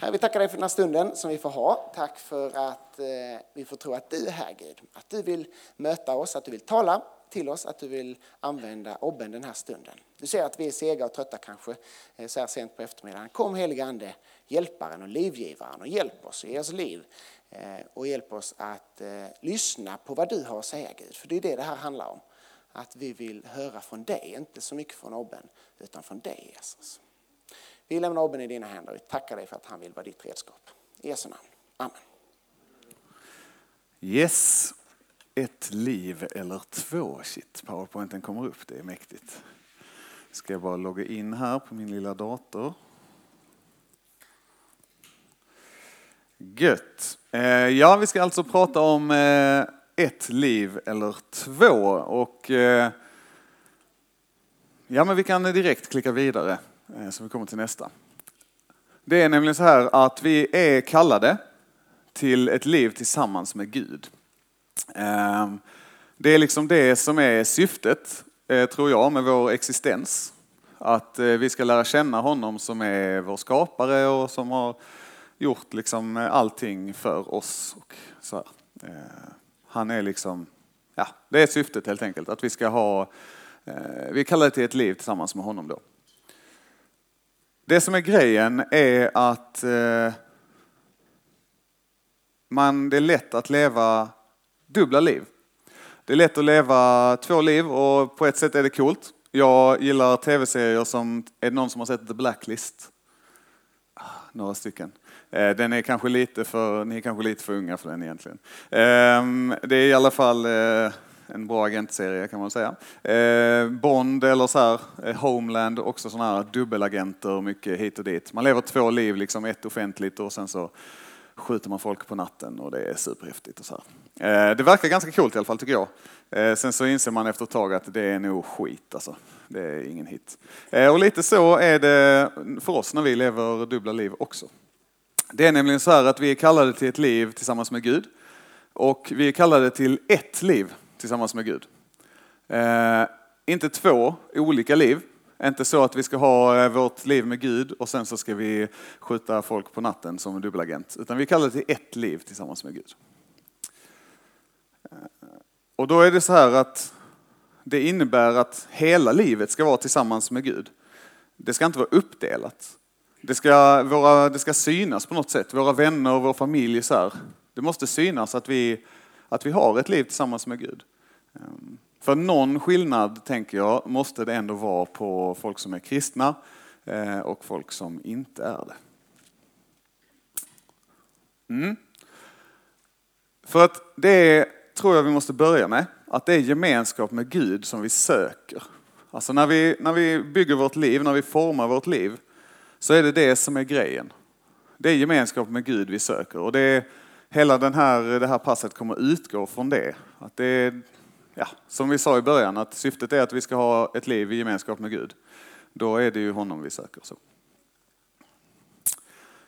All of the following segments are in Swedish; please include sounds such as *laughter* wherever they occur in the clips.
Herre, vi tackar dig för den här stunden som vi får ha. Tack för att eh, vi får tro att du är här, Gud. Att du vill möta oss, att du vill tala till oss, att du vill använda obben den här stunden. Du ser att vi är sega och trötta kanske eh, så här sent på eftermiddagen. Kom helige Ande, hjälparen och livgivaren och hjälp oss och ge oss liv. Eh, och hjälp oss att lyssna på vad du har att säga, Gud. För det är det det här handlar om. Att vi vill höra från dig, inte så mycket från obben, utan från dig, Jesus. Vi lämnar Robin i dina händer. Vi tackar dig för att han vill vara ditt redskap. I Jesu namn. Amen. Yes, ett liv eller två. Shit, powerpointen kommer upp, det är mäktigt. Ska jag bara logga in här på min lilla dator. Gött. Eh, ja, vi ska alltså prata om eh, ett liv eller två. Och eh, ja, men vi kan direkt klicka vidare. Eh, så vi kommer till nästa. Det är nämligen så här att vi är kallade till ett liv tillsammans med Gud. Eh, det är liksom det som är syftet, eh, tror jag, med vår existens. Att vi ska lära känna honom som är vår skapare och som har gjort liksom allting för oss. Och så här. Han är liksom, ja, det är syftet helt enkelt, att vi ska ha, vi kallar det till ett liv tillsammans med honom då. Det som är grejen är att eh, man, det är lätt att leva dubbla liv. Det är lätt att leva två liv och på ett sätt är det coolt. Jag gillar tv-serier som, är det någon som har sett The Blacklist? Ah, några stycken. Eh, den är kanske lite för, ni är kanske lite för unga för den egentligen. Ehm, det är i alla fall eh, en bra agentserie kan man säga. Eh, Bond eller så här, eh, Homeland, också sådana här dubbelagenter, mycket hit och dit. Man lever två liv, liksom ett offentligt och sen så skjuter man folk på natten och det är superhäftigt och så här. Eh, det verkar ganska coolt i alla fall tycker jag. Eh, sen så inser man efter ett tag att det är nog skit alltså. Det är ingen hit. Eh, och lite så är det för oss när vi lever dubbla liv också. Det är nämligen så här att vi är kallade till ett liv tillsammans med Gud och vi är kallade till ett liv tillsammans med Gud. Eh, inte två olika liv. Inte så att vi ska ha eh, vårt liv med Gud och sen så ska vi skjuta folk på natten som en dubbelagent. Utan vi kallar det till ett liv tillsammans med Gud. Eh, och då är det så här att det innebär att hela livet ska vara tillsammans med Gud. Det ska inte vara uppdelat. Det ska, våra, det ska synas på något sätt. Våra vänner och vår familj. Så här. Det måste synas att vi att vi har ett liv tillsammans med Gud. Ehm, för någon skillnad, tänker jag, måste det ändå vara på folk som är kristna eh, och folk som inte är det. Mm. För att det tror jag vi måste börja med, att det är gemenskap med Gud som vi söker. Alltså när vi, när vi bygger vårt liv, när vi formar vårt liv, så är det det som är grejen. Det är gemenskap med Gud vi söker. Och det är, hela den här, det här passet kommer utgå från det. Att det är, ja, som vi sa i början, att syftet är att vi ska ha ett liv i gemenskap med Gud. Då är det ju honom vi söker. Så.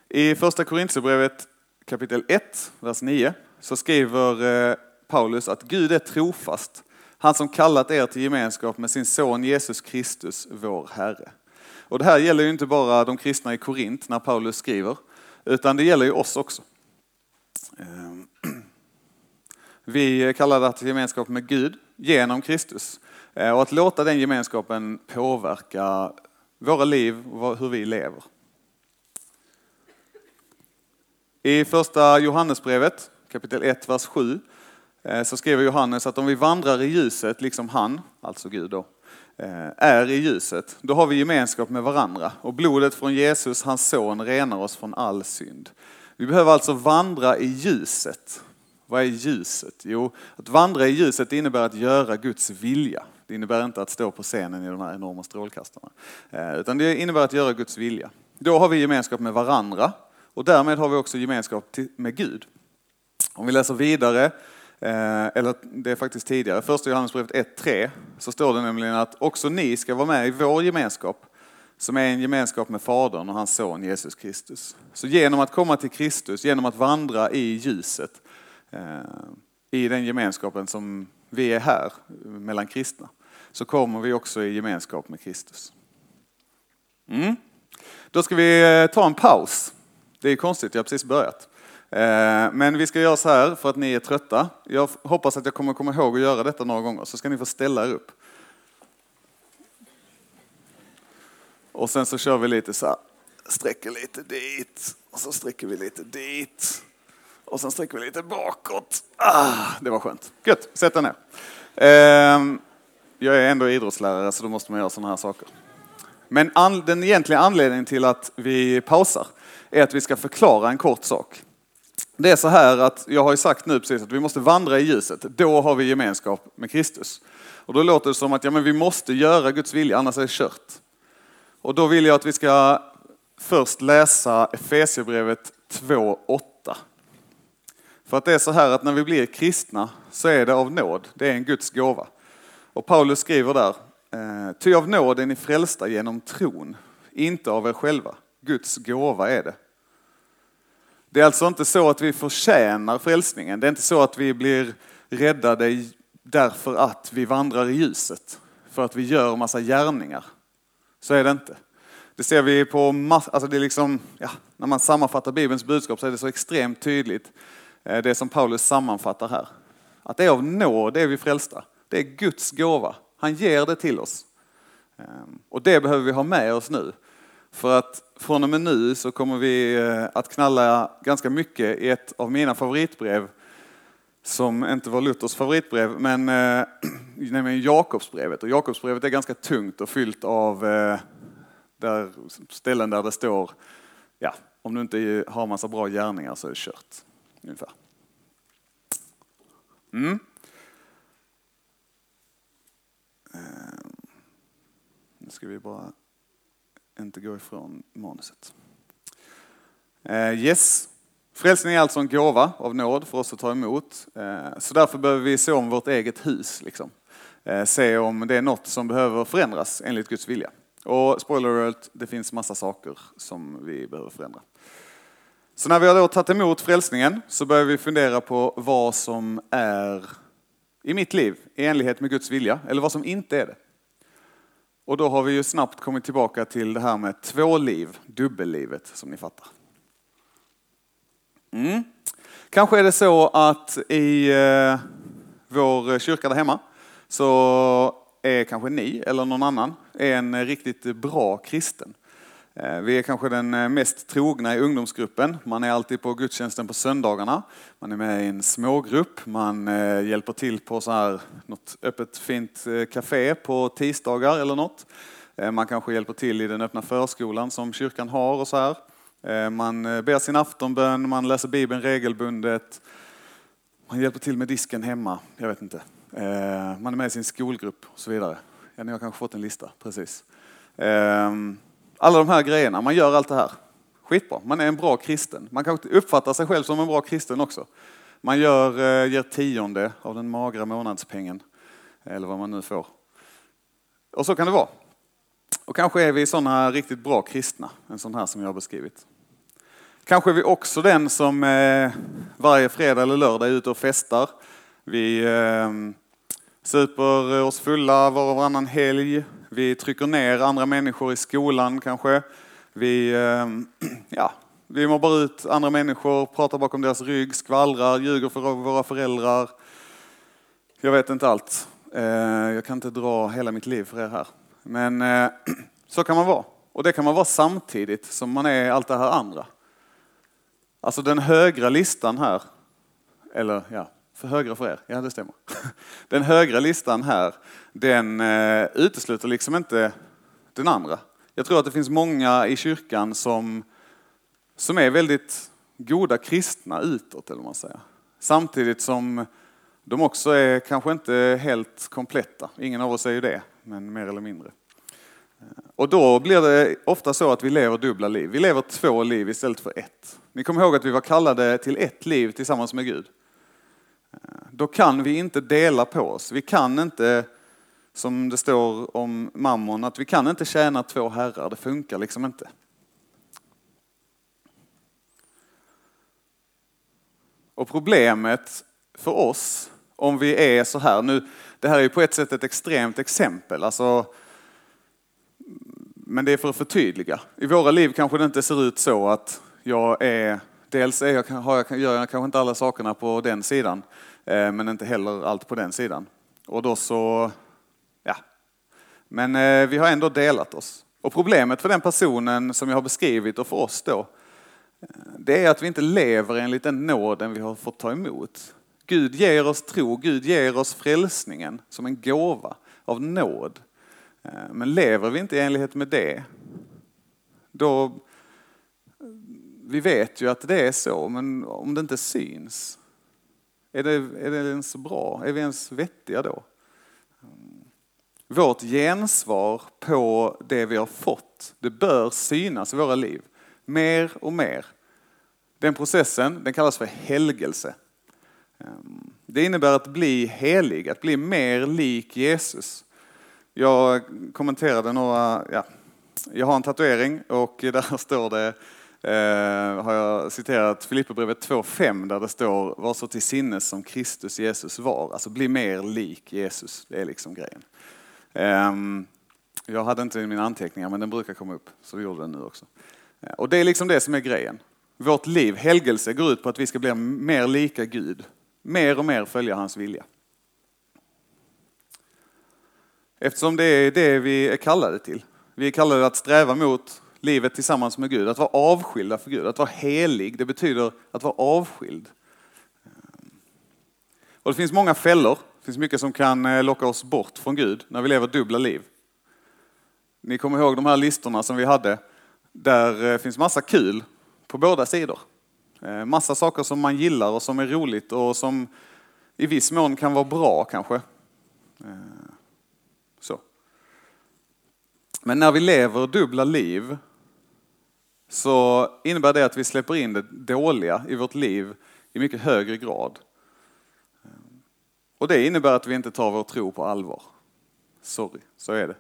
I första Korintierbrevet kapitel 1, vers 9, så skriver eh, Paulus att Gud är trofast, han som kallat er till gemenskap med sin son Jesus Kristus, vår Herre. Och det här gäller ju inte bara de kristna i Korint när Paulus skriver, utan det gäller ju oss också. Ehm, *clears throat* vi kallar det gemenskap med Gud genom Kristus. Ehm, och att låta den gemenskapen påverka våra liv och hur vi lever. I första Johannesbrevet kapitel 1, vers 7 eh, så skriver Johannes att om vi vandrar i ljuset, liksom han, alltså Gud då, eh, är i ljuset, då har vi gemenskap med varandra och blodet från Jesus, hans son, renar oss från all synd. Vi behöver alltså vandra i ljuset. Vad är ljuset? Jo, att vandra i ljuset innebär att göra Guds vilja. Det innebär inte att stå på scenen i de här enorma strålkastarna. Eh, utan det innebär att göra Guds vilja. Då har vi gemenskap med varandra och därmed har vi också gemenskap med Gud. Om vi läser vidare, eh, eller det är faktiskt tidigare, första Johannesbrevet 1.3, så står det nämligen att också ni ska vara med i vår gemenskap som är en gemenskap med Fadern och hans son Jesus Kristus. Så genom att komma till Kristus, genom att vandra i ljuset, eh, i den gemenskapen som vi är här mellan kristna, så kommer vi också i gemenskap med Kristus. Mm. Då ska vi eh, ta en paus Det är konstigt, jag har precis börjat. Eh, men vi ska göra så här för att ni är trötta. Jag hoppas att jag kommer komma ihåg att göra detta några gånger, så ska ni få ställa er upp. Och sen så kör vi lite så här, sträcker lite dit, och så sträcker vi lite dit. Och sen sträcker vi lite bakåt. Ah, det var skönt. Gött, sätt dig ner. Ehm, jag är ändå idrottslärare så då måste man göra sådana här saker. Men an, den egentliga anledningen till att vi pausar är att vi ska förklara en kort sak. Det är så här att jag har ju sagt nu precis att vi måste vandra i ljuset. Då har vi gemenskap med Kristus. Och då låter det som att ja, men vi måste göra Guds vilja, annars är det kört. Och då vill jag att vi ska först läsa Efesierbrevet 2.8. För att det är så här att när vi blir kristna så är det av nåd, det är en Guds gåva. Och Paulus skriver där, eh, ty av nåd är ni frälsta genom tron, inte av er själva. Guds gåva är det. Det är alltså inte så att vi förtjänar frälsningen, det är inte så att vi blir räddade därför att vi vandrar i ljuset, för att vi gör massa gärningar. Så är det inte. Det ser vi på alltså det är liksom, ja, när man sammanfattar Bibelns budskap så är det så extremt tydligt eh, det som Paulus sammanfattar här. Att det är av nåd, det är vi frälsta. Det är Guds gåva. Han ger det till oss. Ehm, och det behöver vi ha med oss nu. För att från och med nu så kommer vi eh, att knalla ganska mycket i ett av mina favoritbrev som inte var Luthers favoritbrev, men eh, *clears throat* nämligen Jakobsbrevet. Och Jakobsbrevet är ganska tungt och fyllt av eh, där, ställen där det står, ja, om du inte har massa bra gärningar så är det kört. Ungefär. Mm. Eh, Nu ska vi bara inte gå ifrån manuset. Eh, yes, frälsning är alltså en gåva av nåd för oss att ta emot. Eh, så därför behöver vi se om vårt eget hus. Liksom. Eh, se om det är något som behöver förändras enligt Guds vilja. Och spoiler alert, det finns massa saker som vi behöver förändra. Så när vi har då tagit emot frälsningen så börjar vi fundera på vad som är i mitt liv i enlighet med Guds vilja, eller vad som inte är det. Och då har vi ju snabbt kommit tillbaka till det här med två liv, dubbellivet som ni fattar. Mm. Kanske är det så att i eh, vår kyrka där hemma så är kanske ni eller någon annan en riktigt bra kristen. Eh, vi är kanske den eh, mest trogna i ungdomsgruppen. Man är alltid på gudstjänsten på söndagarna. Man är med i en smågrupp. Man hjälper till på så här, något öppet fint café på tisdagar eller något. Man kanske hjälper till i den öppna förskolan som kyrkan har och så här. Eh, man eh, ber sin aftonbön, man läser Bibeln regelbundet. Man hjälper till med disken hemma, jag vet inte. Eh, man är med i sin skolgrupp och så vidare. Ja, ni har kanske fått en lista, precis. Ehm, alla de här grejerna, man gör allt det här. Skitbra, man är en bra kristen. Man kanske uppfattar sig själv som en bra kristen också. Man gör, ger tionde av den magra månadspengen, eller vad man nu får. Och så kan det vara. Och kanske är vi sådana riktigt bra kristna, en sån här som jag har beskrivit. Kanske är vi också den som eh, varje fredag eller lördag är ute och festar. Vi eh, super oss fulla var och varannan helg. Vi trycker ner andra människor i skolan kanske. Vi, eh, *clears throat* ja, vi mobbar ut andra människor, pratar bakom deras rygg, skvallrar, ljuger för våra föräldrar. Jag vet inte allt. Eh, Jag kan inte dra hela mitt liv för er här. Men eh, *clears throat* så kan man vara. Och det kan man vara samtidigt som man är allt det här andra. Alltså den högra listan här, eller ja, för högra för er, ja det stämmer. *laughs* Den högra listan här, den eh, utesluter liksom inte den andra. Jag tror att det finns många i kyrkan som, som är väldigt goda kristna utåt, eller vad man säger. Samtidigt som de också är kanske inte helt kompletta. Ingen av oss är ju det, men mer eller mindre. Och då blir det ofta så att vi lever dubbla liv. Vi lever två liv istället för ett. Ni kommer ihåg att vi var kallade till ett liv tillsammans med Gud. Då kan vi inte dela på oss. Vi kan inte, som det står om mammon, att vi kan inte tjäna två herrar. Det funkar liksom inte. Och problemet för oss, om vi är så här, nu, det här är ju på ett sätt ett extremt exempel, alltså, men det är för att förtydliga. I våra liv kanske det inte ser ut så att Jag är, dels är jag, har jag, gör jag kanske inte alla sakerna på den sidan, eh, men inte heller allt på den sidan. Och då så, ja. Men eh, vi har ändå delat oss. Och problemet för den personen som jag har beskrivit och för oss då, eh, det är att vi inte lever enligt den nåden vi har fått ta emot. Gud ger oss tro, Gud ger oss frälsningen som en gåva av nåd. Eh, men lever vi inte i enlighet med det, då... Vi vet ju att det är så, men om det inte syns, är det, är det ens bra? Är vi ens vettiga då? Vårt gensvar på det vi har fått, det bör synas i våra liv. Mer och mer. Den processen den kallas för helgelse. Ehm, det innebär att bli helig, att bli mer lik Jesus. Jag kommenterade några, ja, jag har en tatuering och *laughs* där står det, eh, har jag citerat Filipperbrevet 2.5 där det står var så till sinnes som Kristus Jesus var. Alltså bli mer lik Jesus, det är liksom grejen. Eh, jag hade inte mina anteckningar men den brukar komma upp, så vi gjorde den nu också. Eh, och det är liksom det som är grejen. Vårt liv, helgelse, går ut på att vi ska bli mer lika Gud. Mer och mer följa hans vilja. Eftersom det är det vi är kallade till. Vi är kallade att sträva mot livet tillsammans med Gud, att vara avskilda för Gud, att vara helig. Det betyder att vara avskild. Och det finns många fällor, det finns mycket som kan eh, locka oss bort från Gud när vi lever dubbla liv. Ni kommer ihåg de här listorna som vi hade. Där eh, finns massa kul på båda sidor. Eh, massa saker som man gillar och som är roligt och som i viss mån kan vara bra kanske. Men när vi lever dubbla liv så innebär det att vi släpper in det dåliga i vårt liv i mycket högre grad. Och det innebär att vi inte tar vår tro på allvar. Sorry, så är det.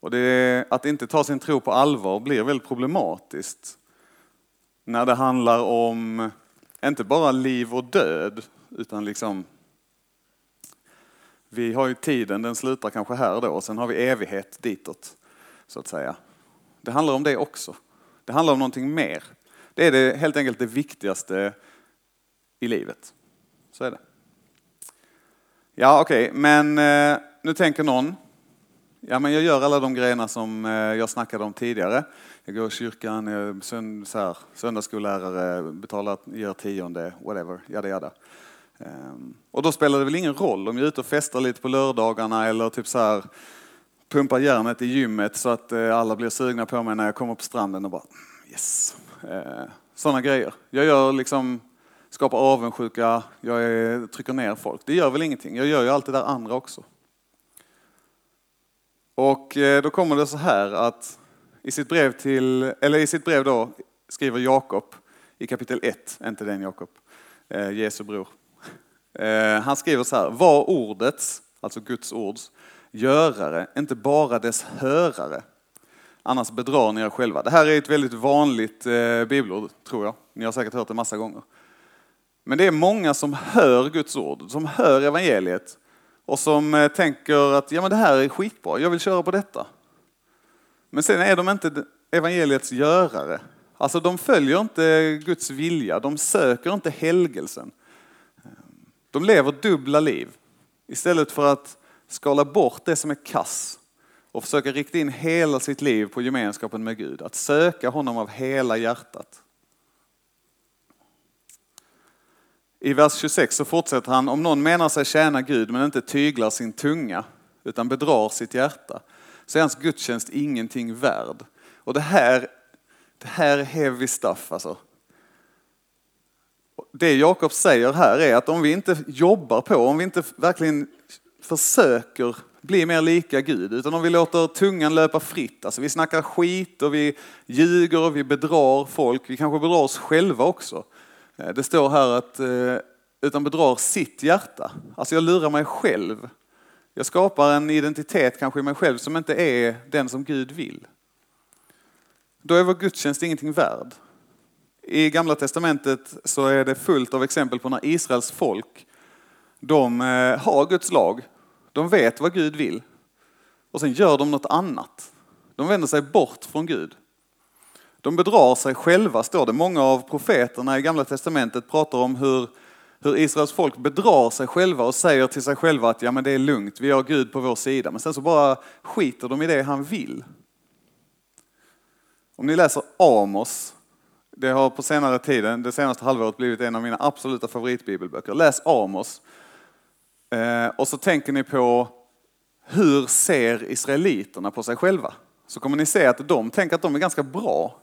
Och det, att inte ta sin tro på allvar blir väldigt problematiskt när det handlar om, inte bara liv och död, utan liksom vi har ju tiden, den slutar kanske här då, och sen har vi evighet ditåt, så att säga. Det handlar om det också. Det handlar om någonting mer. Det är det, helt enkelt det viktigaste i livet. Så är det. Ja, okej, okay. men eh, nu tänker någon, ja men jag gör alla de grejerna som eh, jag snackade om tidigare. Jag går i kyrkan, jag är sönd, så här, söndagsskollärare, betalar, ger tionde, whatever, jada jada. Ehm, och då spelar det väl ingen roll om jag är ute och festar lite på lördagarna eller typ så här pumpar järnet i gymmet så att eh, alla blir sugna på mig när jag kommer på stranden och bara mm, yes. Ehm, Sådana grejer. Jag gör liksom, skapar avundsjuka, jag är, trycker ner folk. Det gör väl ingenting. Jag gör ju allt det där andra också. Och eh, då kommer det så här att i sitt brev till, eller i sitt brev då skriver Jakob i kapitel 1, inte den Jakob, eh, Jesu bror. Eh, han skriver så här, var ordets, alltså Guds ords, görare, inte bara dess hörare. Annars bedrar ni er själva. Det här är ett väldigt vanligt eh, bibelord, tror jag. Ni har säkert hört det massa gånger. Men det är många som hör Guds ord, som hör evangeliet och som eh, tänker att ja, men det här är skitbra, jag vill köra på detta. Men sen är de inte evangeliets görare. Alltså de följer inte Guds vilja, de söker inte helgelsen. De lever dubbla liv. Istället för att skala bort det som är kass och försöka rikta in hela sitt liv på gemenskapen med Gud. Att söka honom av hela hjärtat. I vers 26 så fortsätter han, om någon menar sig tjäna Gud men inte tyglar sin tunga utan bedrar sitt hjärta så är hans gudstjänst ingenting värd. Och det här, det här är heavy stuff alltså det Jakob säger här är att om vi inte jobbar på, om vi inte verkligen försöker bli mer lika Gud, utan om vi låter tungan löpa fritt, alltså vi snackar skit och vi ljuger och vi bedrar folk, vi kanske bedrar oss själva också. Eh, det står här att, eh, utan bedrar sitt hjärta. Alltså jag lurar mig själv. Jag skapar en identitet kanske i mig själv som inte är den som Gud vill. Då är vår gudstjänst ingenting värd. I Gamla Testamentet så är det fullt av exempel på när Israels folk, de eh, har Guds lag, de vet vad Gud vill och sen gör de något annat. De vänder sig bort från Gud. De bedrar sig själva, står det. Många av profeterna i Gamla Testamentet pratar om hur, hur Israels folk bedrar sig själva och säger till sig själva att ja, men det är lugnt, vi har Gud på vår sida. Men sen så bara skiter de i det han vill. Om ni läser Amos, det har på senare tiden, det senaste halvåret blivit en av mina absoluta favoritbibelböcker. Läs Amos. Eh, och så tänker ni på hur ser israeliterna på sig själva? Så kommer ni se att de tänker att de är ganska bra.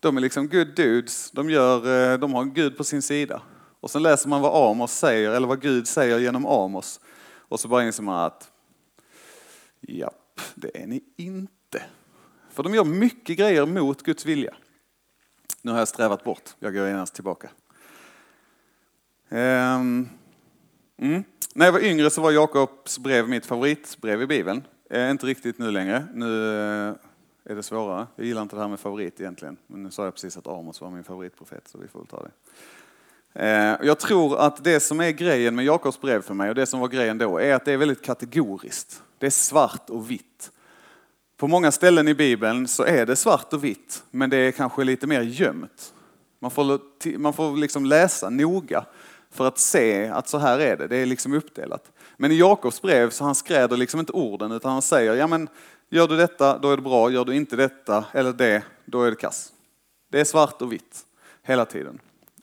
De är liksom good dudes, de, gör, eh, de har Gud på sin sida. Och sen läser man vad Amos säger, eller vad Gud säger genom Amos. Och så bara inser man att, japp, det är ni inte. För de gör mycket grejer mot Guds vilja. Nu har jag strävat bort, jag går genast tillbaka. Ehm, mm. När jag var yngre så var Jakobs brev mitt favoritbrev i Bibeln. Eh, inte riktigt nu längre. Nu eh, är det svårare. Jag gillar inte det här med favorit egentligen. Men nu sa jag precis att Amos var min favoritprofet, så vi får väl ta det. Eh, jag tror att det som är grejen med Jakobs brev för mig och det som var grejen då är att det är väldigt kategoriskt. Det är svart och vitt. På många ställen i Bibeln så är det svart och vitt, men det är kanske lite mer gömt. Man får, man får liksom läsa noga för att se att så här är det, det är liksom uppdelat. Men i Jakobs brev så han skräder liksom inte orden utan han säger, ja men gör du detta då är det bra, gör du inte detta eller det, då är det kass. Det är svart och vitt hela tiden.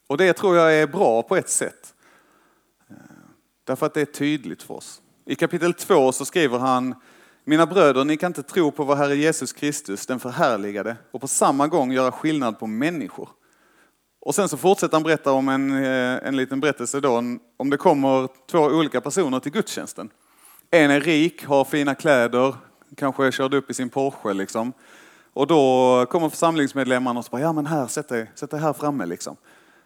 Och det tror jag är bra på ett sätt. Eh, därför att det är tydligt för oss. I kapitel 2 så skriver han, mina bröder, ni kan inte tro på vår Herre Jesus Kristus, den förhärligade, och på samma gång göra skillnad på människor. Och sen så fortsätter han berätta om en, eh, en liten berättelse då, om det kommer två olika personer till gudstjänsten. En är rik, har fina kläder, kanske körde upp i sin Porsche liksom. Och då kommer församlingsmedlemmarna och säger, ja men här, sätt dig, sätt dig här framme liksom.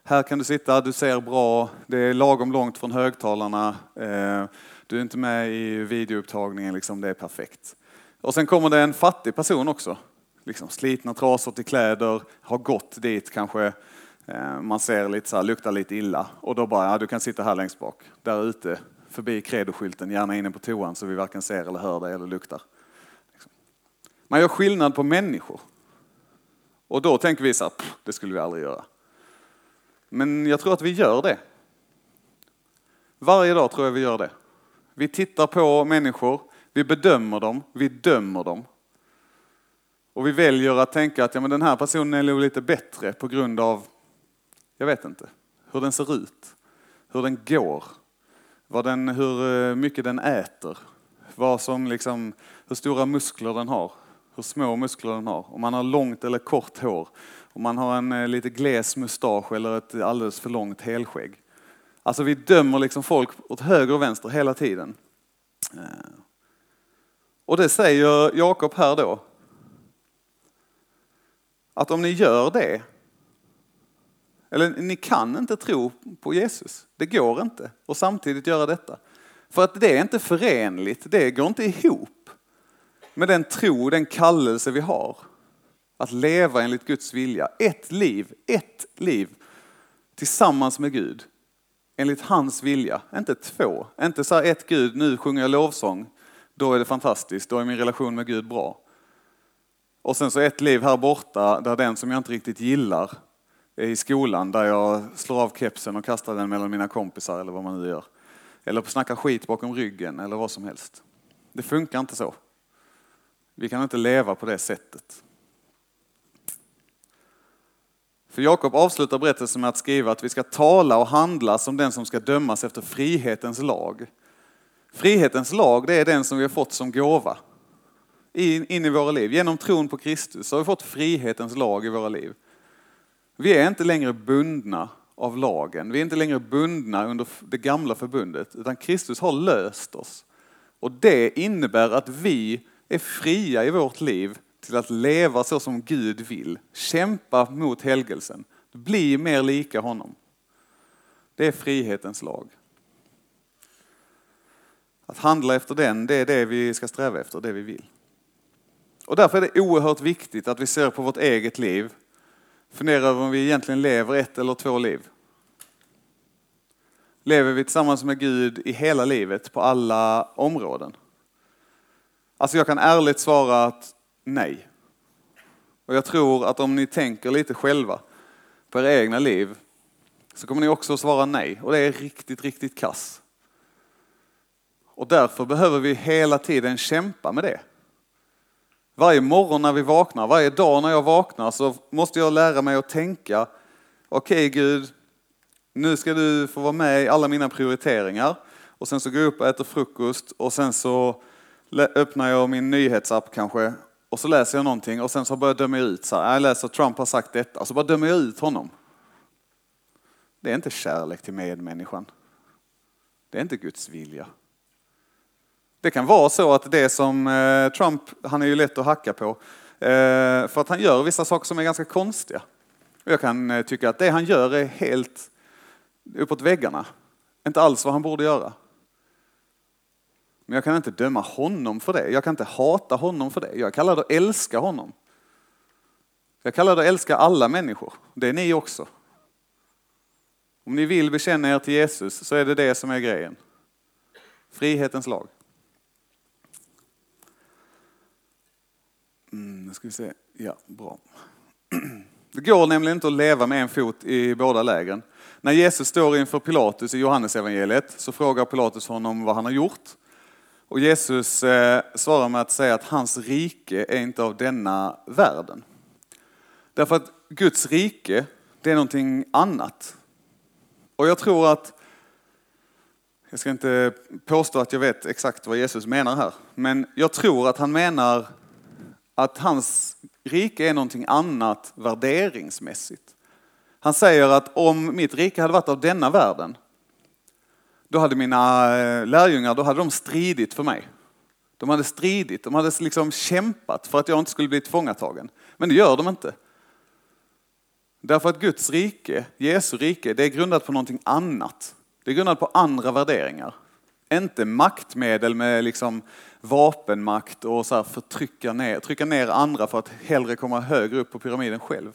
Här kan du sitta, du ser bra, det är lagom långt från högtalarna, eh, du är inte med i videoupptagningen, liksom, det är perfekt. Och sen kommer det en fattig person också. Liksom, slitna trasor till kläder, har gått dit kanske eh, man ser lite så här, luktar lite illa och då bara, ja, du kan sitta här längst bak, där ute, förbi credoskylten, gärna inne på toan så vi varken ser eller hör dig eller luktar. Liksom. Man gör skillnad på människor. Och då tänker vi så här, det skulle vi aldrig göra. Men jag tror att vi gör det. Varje dag tror jag vi gör det. Vi tittar på människor, vi bedömer dem, vi dömer dem. Och vi väljer att tänka att ja, men den här personen är nog lite bättre på grund av jag vet inte. Hur den ser ut, hur den går, vad den, hur eh, mycket den äter, vad som liksom, hur stora muskler den har, hur små muskler den har, om man har långt eller kort hår, om man har en eh, lite gles mustasch eller ett alldeles för långt helskägg. Alltså vi dömer liksom folk åt höger och vänster hela tiden. Eh, och det säger Jakob här då. Att om ni gör det eller ni kan inte tro på Jesus. Det går inte och samtidigt göra detta. För att det är inte förenligt, det går inte ihop med den tro, den kallelse vi har. Att leva enligt Guds vilja. Ett liv, ett liv tillsammans med Gud. Enligt hans vilja, inte två. Inte så här ett Gud, nu sjunger jag lovsång, då är det fantastiskt, då är min relation med Gud bra. Och sen så ett liv här borta där den som jag inte riktigt gillar i skolan där jag slår av kepsen och kastar den mellan mina kompisar eller vad man nu gör. Eller snackar skit bakom ryggen eller vad som helst. Det funkar inte så. Vi kan inte leva på det sättet. För Jakob avslutar berättelsen med att skriva att vi ska tala och handla som den som ska dömas efter frihetens lag. Frihetens lag, det är den som vi har fått som gåva in i våra liv. Genom tron på Kristus har vi fått frihetens lag i våra liv. Vi är inte längre bundna av lagen. Vi är inte längre bundna under det gamla förbundet, utan Kristus har löst oss. Och det innebär att vi är fria i vårt liv till att leva så som Gud vill. Kämpa mot helgelsen. Bli mer lika honom. Det är frihetens lag. Att handla efter den, det är det vi ska sträva efter, det vi vill. Och därför är det oerhört viktigt att vi ser på vårt eget liv Fundera över om vi egentligen lever ett eller två liv. Lever vi tillsammans med Gud i hela livet på alla områden? Alltså jag kan ärligt svara att nej. Och jag tror att om ni tänker lite själva på era egna liv så kommer ni också svara nej. Och det är riktigt, riktigt kass. Och därför behöver vi hela tiden kämpa med det. Varje morgon när vi vaknar, varje dag när jag vaknar så måste jag lära mig att tänka, okej okay, Gud, nu ska du få vara med i alla mina prioriteringar. Och sen så går jag upp och äter frukost och sen så öppnar jag min nyhetsapp kanske och så läser jag någonting och sen så börjar jag döma ut, så här, jag läser att Trump har sagt detta, och så bara dömer jag ut honom. Det är inte kärlek till medmänniskan. Det är inte Guds vilja. Det kan vara så att det som eh, Trump, han är ju lätt att hacka på, eh, för att han gör vissa saker som är ganska konstiga. Jag kan eh, tycka att det han gör är helt uppåt väggarna. Inte alls vad han borde göra. Men jag kan inte döma honom för det. Jag kan inte hata honom för det. Jag kallar det att älska honom. Jag kallar det att älska alla människor. Det är ni också. Om ni vill bekänna er till Jesus så är det det som är grejen. Frihetens lag. Mm, nu ska vi se. Ja, bra. *clears throat* Det går nämligen inte att leva med en fot i båda lägren. När Jesus står inför Pilatus i Johannesevangeliet så frågar Pilatus honom vad han har gjort. Och Jesus eh, svarar med att säga att hans rike är inte av denna världen. Därför att Guds rike, det är någonting annat. Och jag tror att, jag ska inte påstå att jag vet exakt vad Jesus menar här, men jag tror att han menar att hans rike är någonting annat värderingsmässigt. Han säger att om mitt rike hade varit av denna världen, då hade mina eh, lärjungar, då hade de stridit för mig. De hade stridit, de hade liksom kämpat för att jag inte skulle bli tillfångatagen. Men det gör de inte. Därför att Guds rike, Jesu rike, det är grundat på någonting annat. Det är grundat på andra värderingar. Inte maktmedel med liksom vapenmakt och så här förtrycka ner, trycka ner andra för att hellre komma högre upp på pyramiden själv.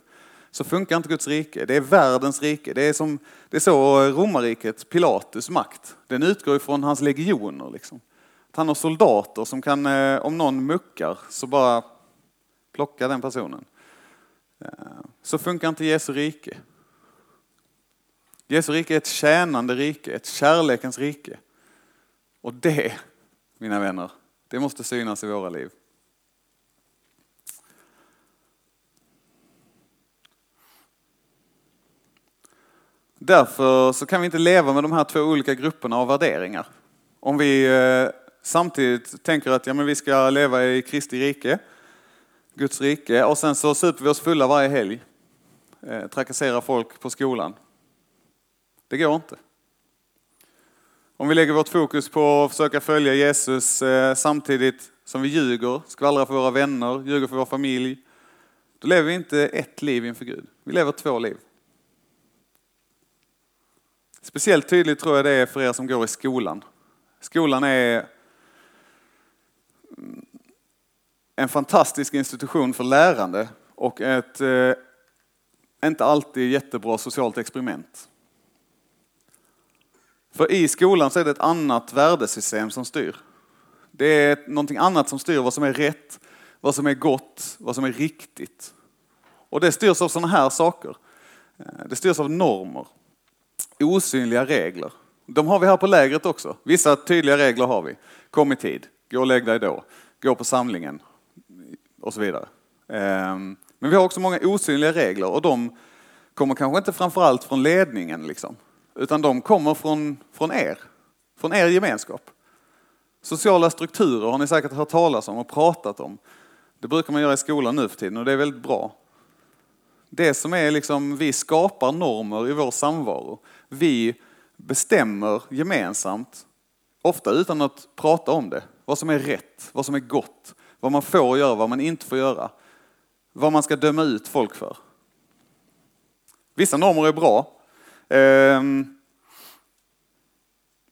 Så funkar inte Guds rike. Det är världens rike. Det är, som, det är så romarriket, Pilatus makt. Den utgår ifrån hans legioner. Liksom. Att han har soldater som kan, eh, om någon muckar, så bara plocka den personen. Eh, så funkar inte Jesu rike. Jesu rike är ett tjänande rike, ett kärlekens rike. Och det, mina vänner, det måste synas i våra liv. Därför så kan vi inte leva med de här två olika grupperna av värderingar. Om vi eh, samtidigt tänker att ja, men vi ska leva i Kristi rike, Guds rike, och sen så super vi oss fulla varje helg, eh, trakasserar folk på skolan. Det går inte. Om vi lägger vårt fokus på att försöka följa Jesus eh, samtidigt som vi ljuger, skvallrar för våra vänner, ljuger för vår familj, då lever vi inte ett liv inför Gud. Vi lever två liv. Speciellt tydligt tror jag det är för er som går i skolan. Skolan är mm, en fantastisk institution för lärande och ett eh, inte alltid jättebra socialt experiment. För i skolan så är det ett annat värdesystem som styr. Det är någonting annat som styr vad som är rätt, vad som är gott, vad som är riktigt. Och det styrs av sådana här saker. Eh, det styrs av normer, osynliga regler. De har vi här på lägret också. Vissa tydliga regler har vi. Kom i tid, gå och lägg dig då, gå på samlingen och så vidare. Ehm, men vi har också många osynliga regler och de kommer kanske inte framförallt från ledningen, liksom, utan de kommer från, från er, från er gemenskap. Sociala strukturer har ni säkert hört talas om och pratat om. Det brukar man göra i skolan nu för tiden och det är väldigt bra. Det som är liksom, vi skapar normer i vår samvaro. Vi bestämmer gemensamt, ofta utan att prata om det, vad som är rätt, vad som är gott, vad man får göra, vad man inte får göra. Vad man ska döma ut folk för. Vissa normer är bra. Ehm,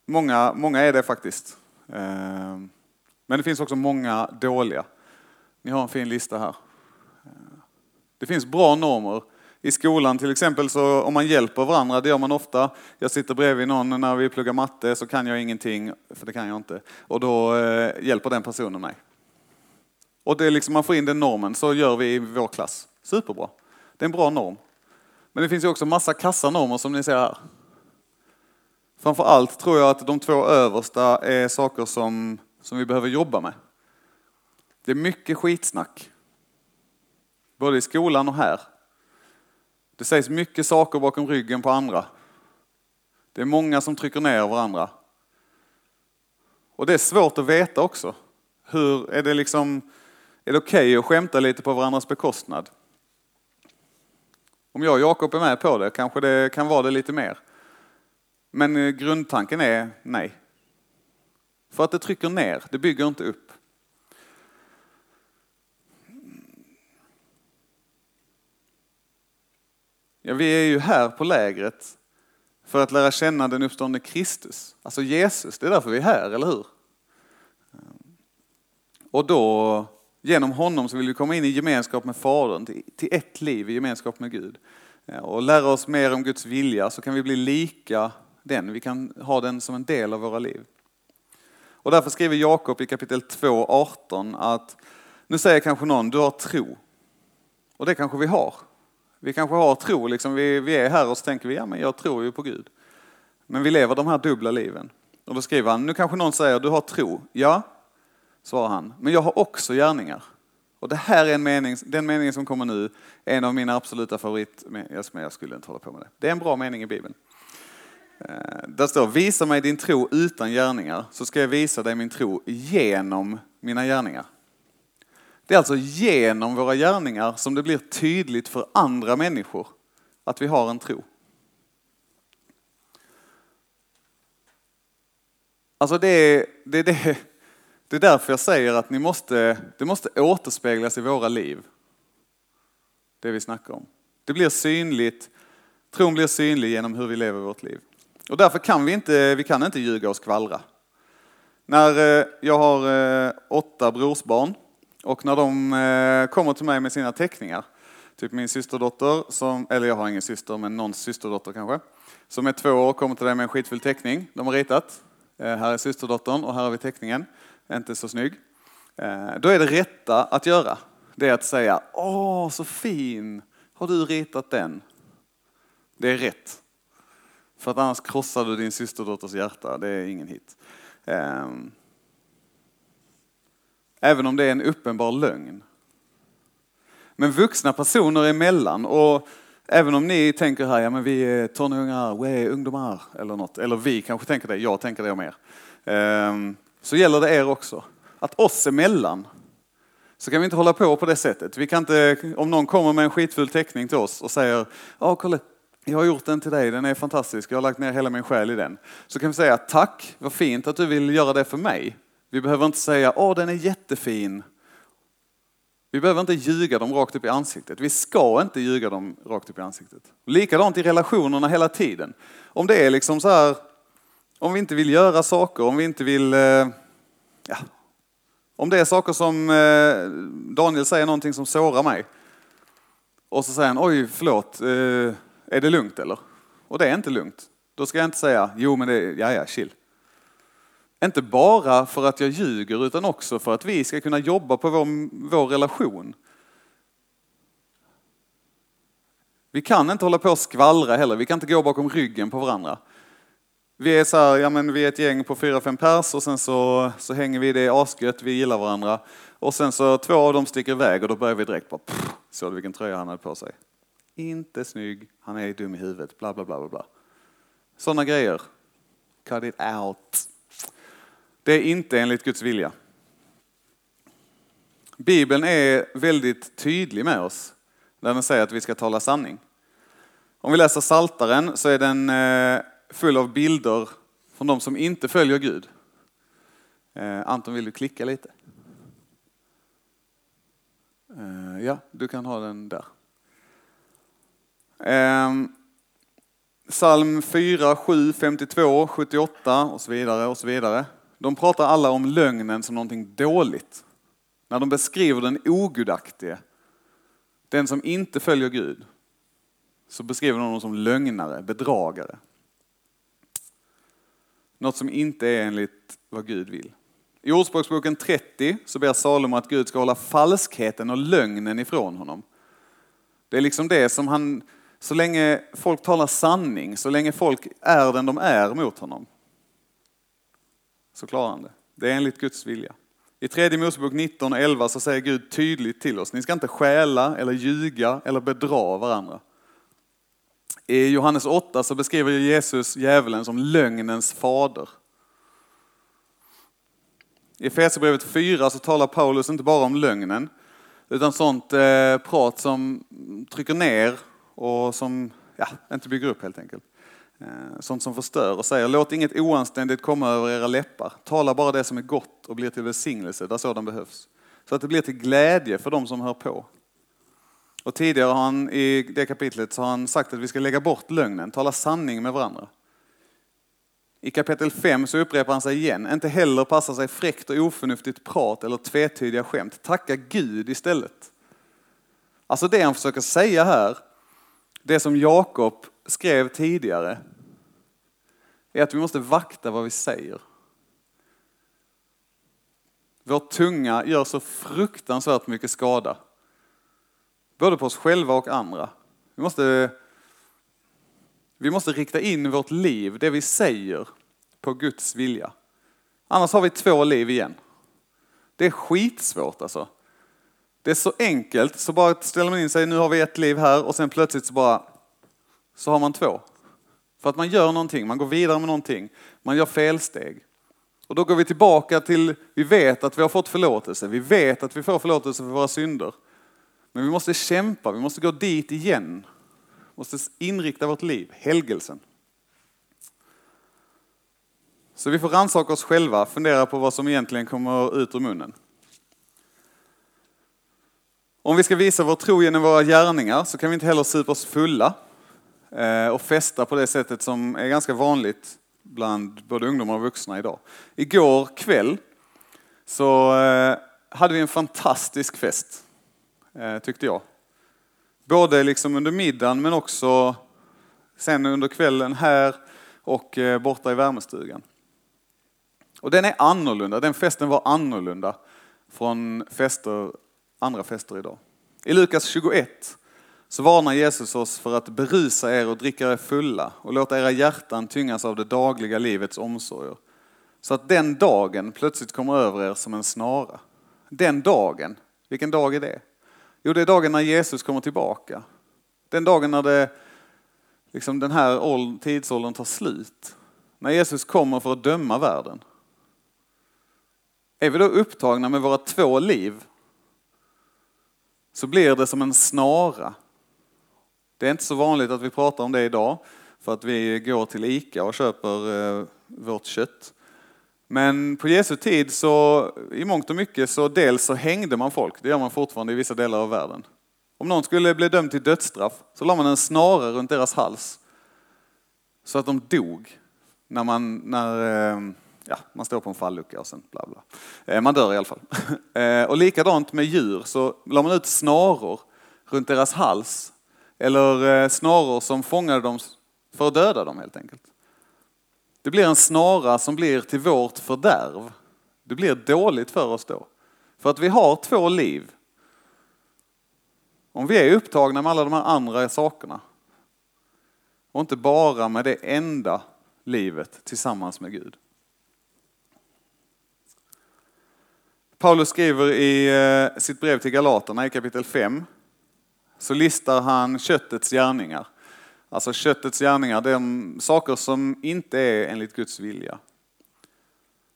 många, många är det faktiskt. Ehm, men det finns också många dåliga. Ni har en fin lista här. Ehm, det finns bra normer. I skolan till exempel så om man hjälper varandra, det gör man ofta. Jag sitter bredvid någon när vi pluggar matte så kan jag ingenting, för det kan jag inte. Och då eh, hjälper den personen mig. Och det är liksom, man får in den normen, så gör vi i vår klass. Superbra. Det är en bra norm. Men det finns ju också massa kassanormer som ni ser här. Framför allt tror jag att de två översta är saker som, som vi behöver jobba med. Det är mycket skitsnack. Både i skolan och här. Det sägs mycket saker bakom ryggen på andra. Det är många som trycker ner varandra. Och det är svårt att veta också. Hur, är det liksom, är det okej okay att skämta lite på varandras bekostnad? Om jag och Jakob är med på det kanske det kan vara det lite mer. Men eh, grundtanken är nej. För att det trycker ner, det bygger inte upp. Ja, vi är ju här på lägret för att lära känna den uppståndne Kristus, alltså Jesus. Det är därför vi är här, eller hur? Ehm, och då, genom honom, så vill vi komma in i gemenskap med Fadern, till ett liv i gemenskap med Gud. Och lära oss mer om Guds vilja, så kan vi bli lika den. Vi kan ha den som en del av våra liv. Och därför skriver Jakob i kapitel 2, 18 att nu säger kanske någon, du har tro. Och det kanske vi har. Vi kanske har tro, liksom, vi, vi är här och så tänker vi, ja men jag tror ju på Gud. Men vi lever de här dubbla liven. Och då skriver han, nu kanske någon säger, du har tro. Ja, svarar han, men jag har också gärningar. Och det här är en mening, den meningen som kommer nu, är en av mina absoluta favorit, jag skulle inte hålla på med det. Det är en bra mening i Bibeln. Eh, där står, visa mig din tro utan gärningar, så ska jag visa dig min tro genom mina gärningar. Det är alltså genom våra gärningar som det blir tydligt för andra människor att vi har en tro. Alltså det är, det, är det, det är därför jag säger att ni måste, det måste återspeglas i våra liv. Det vi snackar om. Det blir synligt, tron blir synlig genom hur vi lever vårt liv. Och därför kan vi inte, vi kan inte ljuga och skvallra. När eh, jag har eh, åtta brorsbarn och när de eh, kommer till mig med sina teckningar, typ min systerdotter, som, eller jag har ingen syster, men någons systerdotter kanske, som är två år kommer till dig med en skitfull teckning de har ritat. Eh, här är systerdottern och här har vi teckningen, inte så snygg. Eh, då är det rätta att göra, det är att säga, åh så fin, har du ritat den? Det är rätt. För att annars krossar du din systerdotters hjärta. Det är ingen hit. Ehm, Även om det är en uppenbar lögn. Men vuxna personer emellan och även om ni tänker här, ja men vi är tonåringar, vi är ungdomar eller något. Eller vi kanske tänker det, jag tänker det om er. Ehm, så gäller det er också. Att oss emellan så kan vi inte hålla på på det sättet. Vi kan inte, om någon kommer med en skitfull teckning till oss och säger, ja kolla jag har gjort den till dig, den är fantastisk, jag har lagt ner hela min själ i den. Så kan vi säga tack, vad fint att du vill göra det för mig. Vi behöver inte säga åh den är jättefin. Vi behöver inte ljuga dem rakt upp i ansiktet. Vi ska inte ljuga dem rakt upp i ansiktet. Likadant i relationerna hela tiden. Om det är liksom så här, om vi inte vill göra saker, om vi inte vill, eh, ja, om det är saker som eh, Daniel säger någonting som sårar mig. Och så säger han, oj förlåt, eh, är det lugnt eller? Och det är inte lugnt. Då ska jag inte säga, jo men det är, ja ja, chill. Inte bara för att jag ljuger utan också för att vi ska kunna jobba på vår, vår relation. Vi kan inte hålla på och skvallra heller, vi kan inte gå bakom ryggen på varandra. Vi är så här, ja men vi är ett gäng på fyra, fem pers och sen så, så hänger vi, det är asgött, vi gillar varandra. Och sen så två av dem sticker iväg och då börjar vi direkt bara, pff, såg du vilken tröja han hade på sig? inte snygg, han är dum i huvudet, bla bla bla bla. bla. Sådana grejer. Cut it out. Det är inte enligt Guds vilja. Bibeln är väldigt tydlig med oss när den säger att vi ska tala sanning. Om vi läser Saltaren så är den eh, full av bilder från de som inte följer Gud. Eh, Anton, vill du klicka lite? Eh, ja, du kan ha den där. Ehm, psalm 4, 7, 52, 78 och så vidare och så vidare. De pratar alla om lögnen som någonting dåligt. När de beskriver den ogudaktige, den som inte följer Gud, så beskriver de honom som lögnare, bedragare. Något som inte är enligt vad Gud vill. I Ordspråksboken 30 så ber Salomo att Gud ska hålla falskheten och lögnen ifrån honom. Det är liksom det som han, så länge folk talar sanning, så länge folk är den de är mot honom, så klarar han det. Det är enligt Guds vilja. I tredje Mosebok 19 och 11 så säger Gud tydligt till oss, ni ska inte stjäla eller ljuga eller bedra varandra. I Johannes 8 så beskriver Jesus djävulen som lögnens fader. I Efesierbrevet 4 så talar Paulus inte bara om lögnen, utan sånt eh, prat som trycker ner och som ja, inte bygger upp helt enkelt. Eh, sånt som förstör och säger låt inget oanständigt komma över era läppar. Tala bara det som är gott och blir till välsignelse där sådan behövs. Så att det blir till glädje för de som hör på. Och tidigare har han i det kapitlet så har han sagt att vi ska lägga bort lögnen, tala sanning med varandra. I kapitel 5 så upprepar han sig igen, inte heller passar sig fräckt och oförnuftigt prat eller tvetydiga skämt. Tacka Gud istället. Alltså det han försöker säga här, det som Jakob skrev tidigare, är att vi måste vakta vad vi säger. Vår tunga gör så fruktansvärt mycket skada. Både på oss själva och andra. Vi måste, vi måste rikta in vårt liv, det vi säger, på Guds vilja. Annars har vi två liv igen. Det är skitsvårt alltså. Det är så enkelt, så bara ställer man in sig, nu har vi ett liv här och sen plötsligt så bara, så har man två. För att man gör någonting, man går vidare med någonting, man gör felsteg. Och då går vi tillbaka till, vi vet att vi har fått förlåtelse, vi vet att vi får förlåtelse för våra synder. Men vi måste kämpa, vi måste gå dit igen. Vi måste inrikta vårt liv, helgelsen. Så vi får rannsaka oss själva, fundera på vad som egentligen kommer ut ur munnen. Om vi ska visa vår tro genom våra gärningar så kan vi inte heller supa oss fulla Eh, och festa på det sättet som är ganska vanligt bland både ungdomar och vuxna idag. Igår kväll så eh, hade vi en fantastisk fest, eh, tyckte jag. Både liksom under middagen men också sen under kvällen här och borta i värmestugan. Och den är annorlunda, den festen var annorlunda från fester, andra fester idag. I Lukas 21 så varnar Jesus oss för att berusa er och dricka er fulla och låta era hjärtan tyngas av det dagliga livets omsorger. Så att den dagen plötsligt kommer över er som en snara. Den dagen, vilken dag är det? Jo, det är dagen när Jesus kommer tillbaka. Den dagen när det, liksom den här tidsåldern tar slut. När Jesus kommer för att döma världen. Är vi då upptagna med våra två liv så blir det som en snara. Det är inte så vanligt att vi pratar om det idag för att vi går till ICA och köper eh, vårt kött. Men på Jesu tid så i mångt och mycket så dels så hängde man folk, det gör man fortfarande i vissa delar av världen. Om någon skulle bli dömd till dödsstraff så la man en snara runt deras hals så att de dog när man, när, eh, ja, man står på en fallucka och sen bla bla. Eh, man dör i alla fall. *laughs* Och likadant med djur så la man ut snaror runt deras hals. Eller eh, snaror som fångade dem för att döda dem helt enkelt. Det blir en snara som blir till vårt fördärv. Det blir dåligt för oss då. För att vi har två liv. Om vi är upptagna med alla de här andra sakerna och inte bara med det enda livet tillsammans med Gud. Paulus skriver i eh, sitt brev till Galaterna i kapitel 5 så listar han köttets gärningar. Alltså köttets gärningar, de saker som inte är enligt Guds vilja.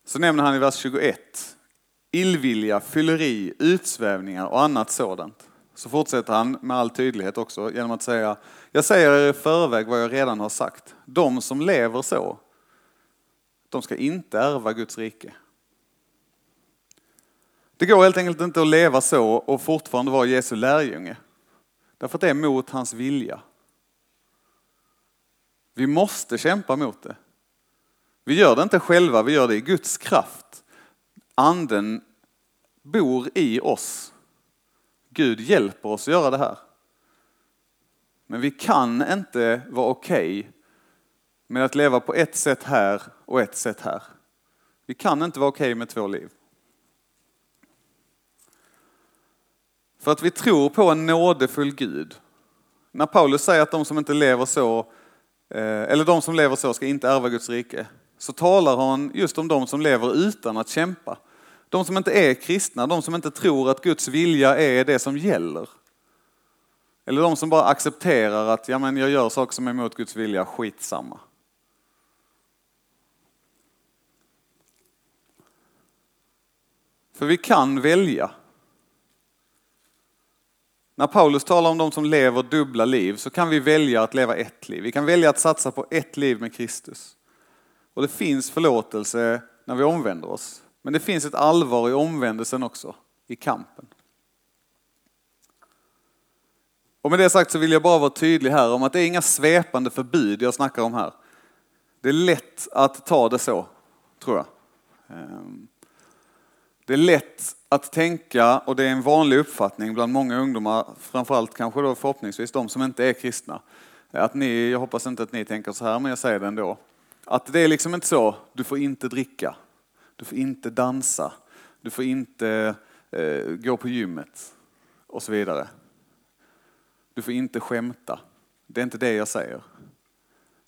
Så nämner han i vers 21 illvilja, fylleri, utsvävningar och annat sådant. Så fortsätter han med all tydlighet också genom att säga, jag säger er i förväg vad jag redan har sagt. De som lever så, de ska inte ärva Guds rike. Det går helt enkelt inte att leva så och fortfarande vara Jesu lärjunge. Därför att det är mot hans vilja. Vi måste kämpa mot det. Vi gör det inte själva, vi gör det i Guds kraft. Anden bor i oss. Gud hjälper oss att göra det här. Men vi kan inte vara okej okay med att leva på ett sätt här och ett sätt här. Vi kan inte vara okej okay med två liv. För att vi tror på en nådefull Gud När Paulus säger att de som inte lever så, eh, eller de som lever så ska inte ärva Guds rike, så talar han just om de som lever utan att kämpa. De som inte är kristna, de som inte tror att Guds vilja är det som gäller. Eller de som bara accepterar att ja, men jag gör saker som är emot Guds vilja, skitsamma. För vi kan välja. När Paulus talar om de som lever dubbla liv så kan vi välja att leva ett liv. Vi kan välja att satsa på ett liv med Kristus. Och det finns förlåtelse när vi omvänder oss. Men det finns ett allvar i omvändelsen också, i kampen. Och med det sagt så vill jag bara vara tydlig här om att det är inga svepande förbud jag snackar om här. Det är lätt att ta det så, tror jag. Ehm, det är lätt att tänka, och det är en vanlig uppfattning bland många ungdomar, framförallt kanske då förhoppningsvis de som inte är kristna, att ni, jag hoppas inte att ni tänker så här, men jag säger det ändå, att det är liksom inte så, du får inte dricka, du får inte dansa, du får inte eh, gå på gymmet och så vidare. Du får inte skämta. Det är inte det jag säger.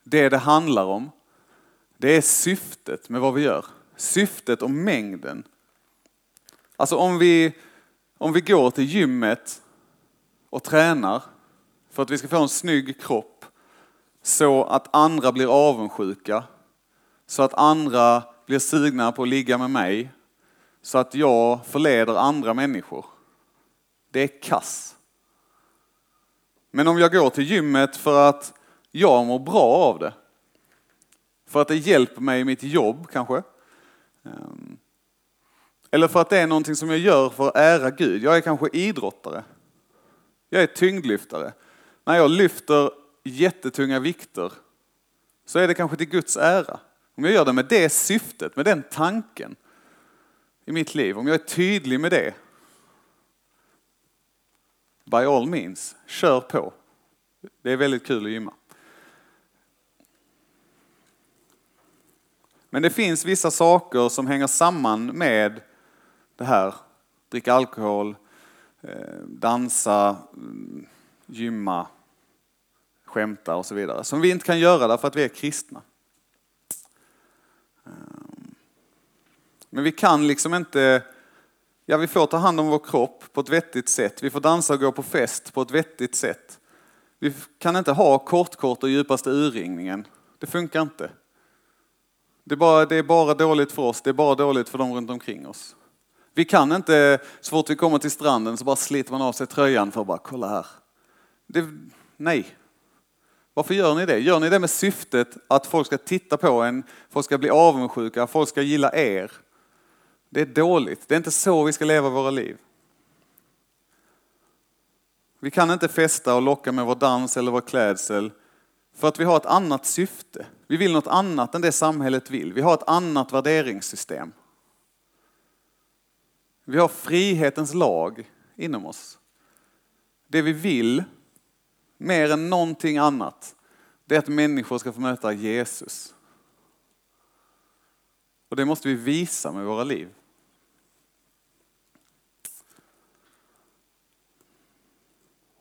Det det handlar om, det är syftet med vad vi gör. Syftet och mängden. Alltså om vi, om vi går till gymmet och tränar för att vi ska få en snygg kropp så att andra blir avundsjuka, så att andra blir sugna på att ligga med mig, så att jag förleder andra människor. Det är kass. Men om jag går till gymmet för att jag mår bra av det, för att det hjälper mig i mitt jobb kanske, ehm, eller för att det är någonting som jag gör för att ära Gud. Jag är kanske idrottare. Jag är tyngdlyftare. När jag lyfter jättetunga vikter så är det kanske till Guds ära. Om jag gör det med det syftet, med den tanken i mitt liv, om jag är tydlig med det, by all means, kör på. Det är väldigt kul att gymma. Men det finns vissa saker som hänger samman med det här. Dricka alkohol, eh, dansa, mm, gymma, skämta och så vidare. Som vi inte kan göra därför att vi är kristna. Eh, men vi kan liksom inte, ja vi får ta hand om vår kropp på ett vettigt sätt. Vi får dansa och gå på fest på ett vettigt sätt. Vi kan inte ha kortkort och djupaste urringningen. Det funkar inte. Det är, bara, det är bara dåligt för oss, det är bara dåligt för de runt omkring oss. Vi kan inte, så fort vi kommer till stranden så bara sliter man av sig tröjan för att bara kolla här. Det, nej. Varför gör ni det? Gör ni det med syftet att folk ska titta på en, folk ska bli avundsjuka, folk ska gilla er? Det är dåligt. Det är inte så vi ska leva våra liv. Vi kan inte festa och locka med vår dans eller vår klädsel för att vi har ett annat syfte. Vi vill något annat än det samhället vill. Vi har ett annat värderingssystem. Vi har frihetens lag inom oss. Det vi vill, mer än någonting annat, det är att människor ska få möta Jesus. Och det måste vi visa med våra liv.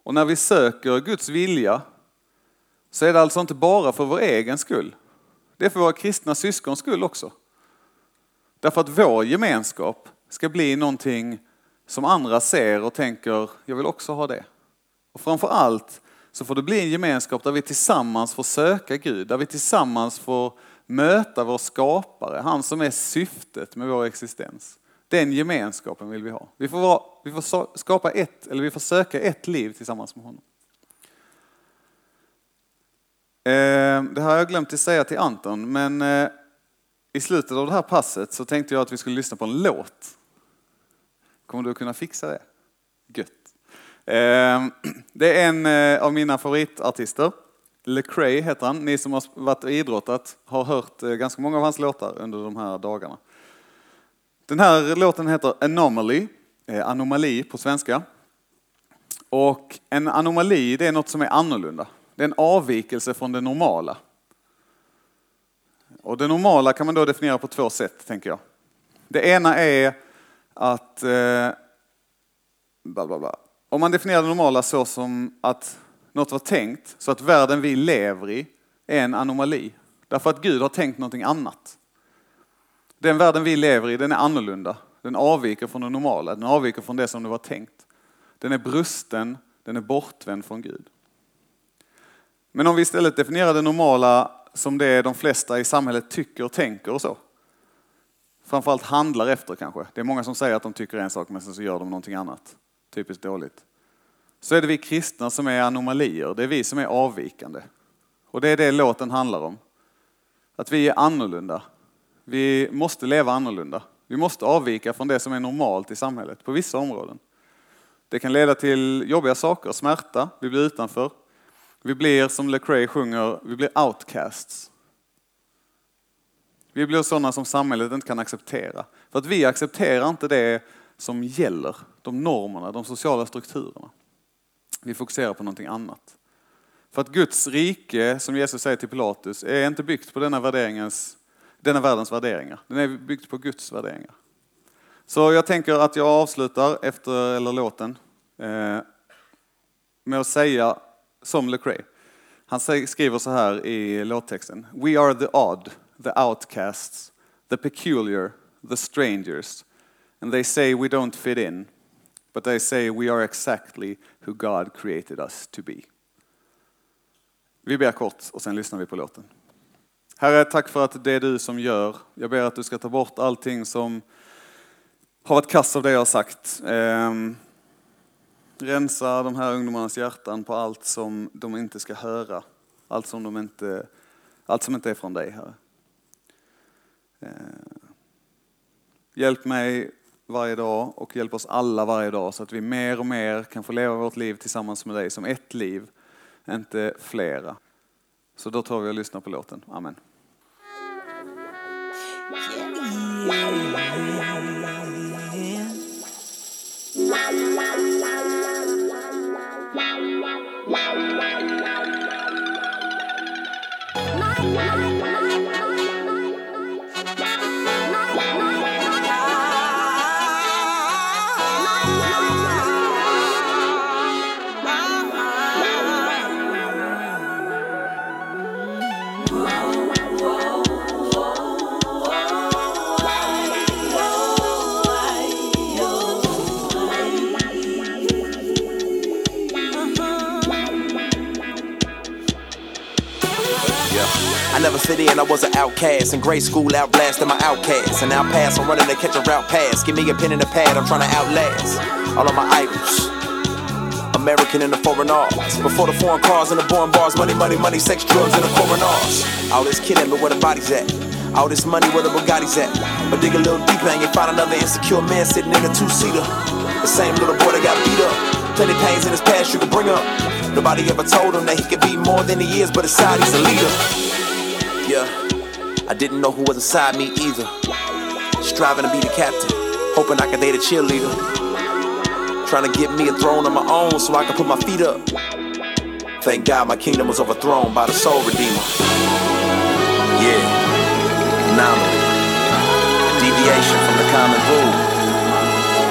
Och när vi söker Guds vilja så är det alltså inte bara för vår egen skull. Det är för våra kristna syskons skull också. Därför att vår gemenskap ska bli någonting som andra ser och tänker, jag vill också ha det. Och framför allt så får det bli en gemenskap där vi tillsammans får söka Gud, där vi tillsammans får möta vår skapare, han som är syftet med vår existens. Den gemenskapen vill vi ha. Vi får, vara, vi får skapa ett, eller vi får söka ett liv tillsammans med honom. Eh, det här har jag glömt att säga till Anton, men eh, i slutet av det här passet så tänkte jag att vi skulle lyssna på en låt. Kommer du att kunna fixa det? Gött. Ehm, *clears throat* det är en eh, av mina favoritartister. Lecrae heter han. Ni som har varit och idrottat har hört eh, ganska många av hans låtar under de här dagarna. Den här låten heter Anomaly, eh, anomali på svenska. Och en anomali det är något som är annorlunda. Det är en avvikelse från det normala. Och det normala kan man då definiera på två sätt, tänker jag. Det ena är att eh, bla bla bla. om man definierar det normala så som att något var tänkt så att världen vi lever i är en anomali. Därför att Gud har tänkt någonting annat. Den världen vi lever i, den är annorlunda. Den avviker från det normala, den avviker från det som det var tänkt. Den är brusten, den är bortvänd från Gud. Men om vi istället definierar det normala som det de flesta i samhället tycker och tänker och så. Framförallt handlar efter kanske. Det är många som säger att de tycker en sak men sen så gör de någonting annat. Typiskt dåligt. Så är det vi kristna som är anomalier. Det är vi som är avvikande. Och det är det låten handlar om. Att vi är annorlunda. Vi måste leva annorlunda. Vi måste avvika från det som är normalt i samhället på vissa områden. Det kan leda till jobbiga saker, smärta, vi blir utanför. Vi blir, som Lecrae sjunger, vi blir outcasts. Vi blir sådana som samhället inte kan acceptera. För att vi accepterar inte det som gäller, de normerna, de sociala strukturerna. Vi fokuserar på någonting annat. För att Guds rike, som Jesus säger till Pilatus, är inte byggt på denna, värderingens, denna världens värderingar. Den är byggt på Guds värderingar. Så jag tänker att jag avslutar efter, eller låten, eh, med att säga som Lecrae. Han skriver så här i låttexten. We are the odd, the outcasts, the peculiar, the strangers. And they say we don't fit in. But they say we are exactly who God created us to be. Vi ber kort och sen lyssnar vi på låten. Herre, tack för att det är du som gör. Jag ber att du ska ta bort allting som har varit kass av det jag har sagt. Ehm, Rensa de här ungdomarnas hjärtan på allt som de inte ska höra. Allt som, de inte, allt som inte är från dig, Herre. Eh, hjälp mig varje dag och hjälp oss alla varje dag så att vi mer och mer kan få leva vårt liv tillsammans med dig som ett liv, inte flera. Så då tar vi och lyssnar på låten. Amen. Yeah. Fit in, I was an outcast. In grade school, outblasting my outcasts. And now pass, I'm running to catch a route pass. Give me a pen and a pad, I'm trying to outlast all of my idols. American in the foreign arts. Before the foreign cars and the boring bars, money, money, money, sex, drugs, and the coronars. All this kidding, but where the body's at? All this money, where the Bugatti's at? But dig a little deeper and you find another insecure man sitting in a two-seater. The same little boy that got beat up. Plenty pains in his past you can bring up. Nobody ever told him that he could be more than he is, but inside he's a leader. Yeah, I didn't know who was inside me either. Striving to be the captain, hoping I could date a cheerleader. Trying to get me a throne of my own so I could put my feet up. Thank God my kingdom was overthrown by the soul redeemer. Yeah, anomaly. Deviation from the common rule.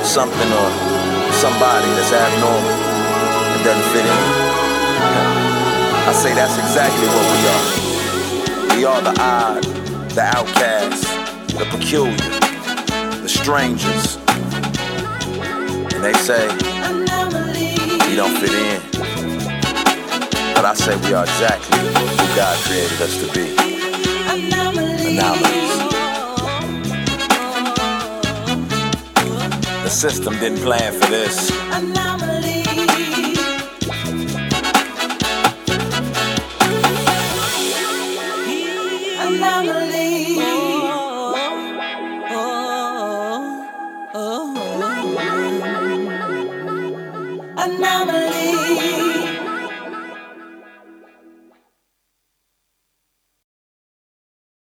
Something or somebody that's abnormal and doesn't fit in. I say that's exactly what we are. We are the odd, the outcast, the peculiar, the strangers. And they say we don't fit in. But I say we are exactly who God created us to be. Anomalies. The system didn't plan for this.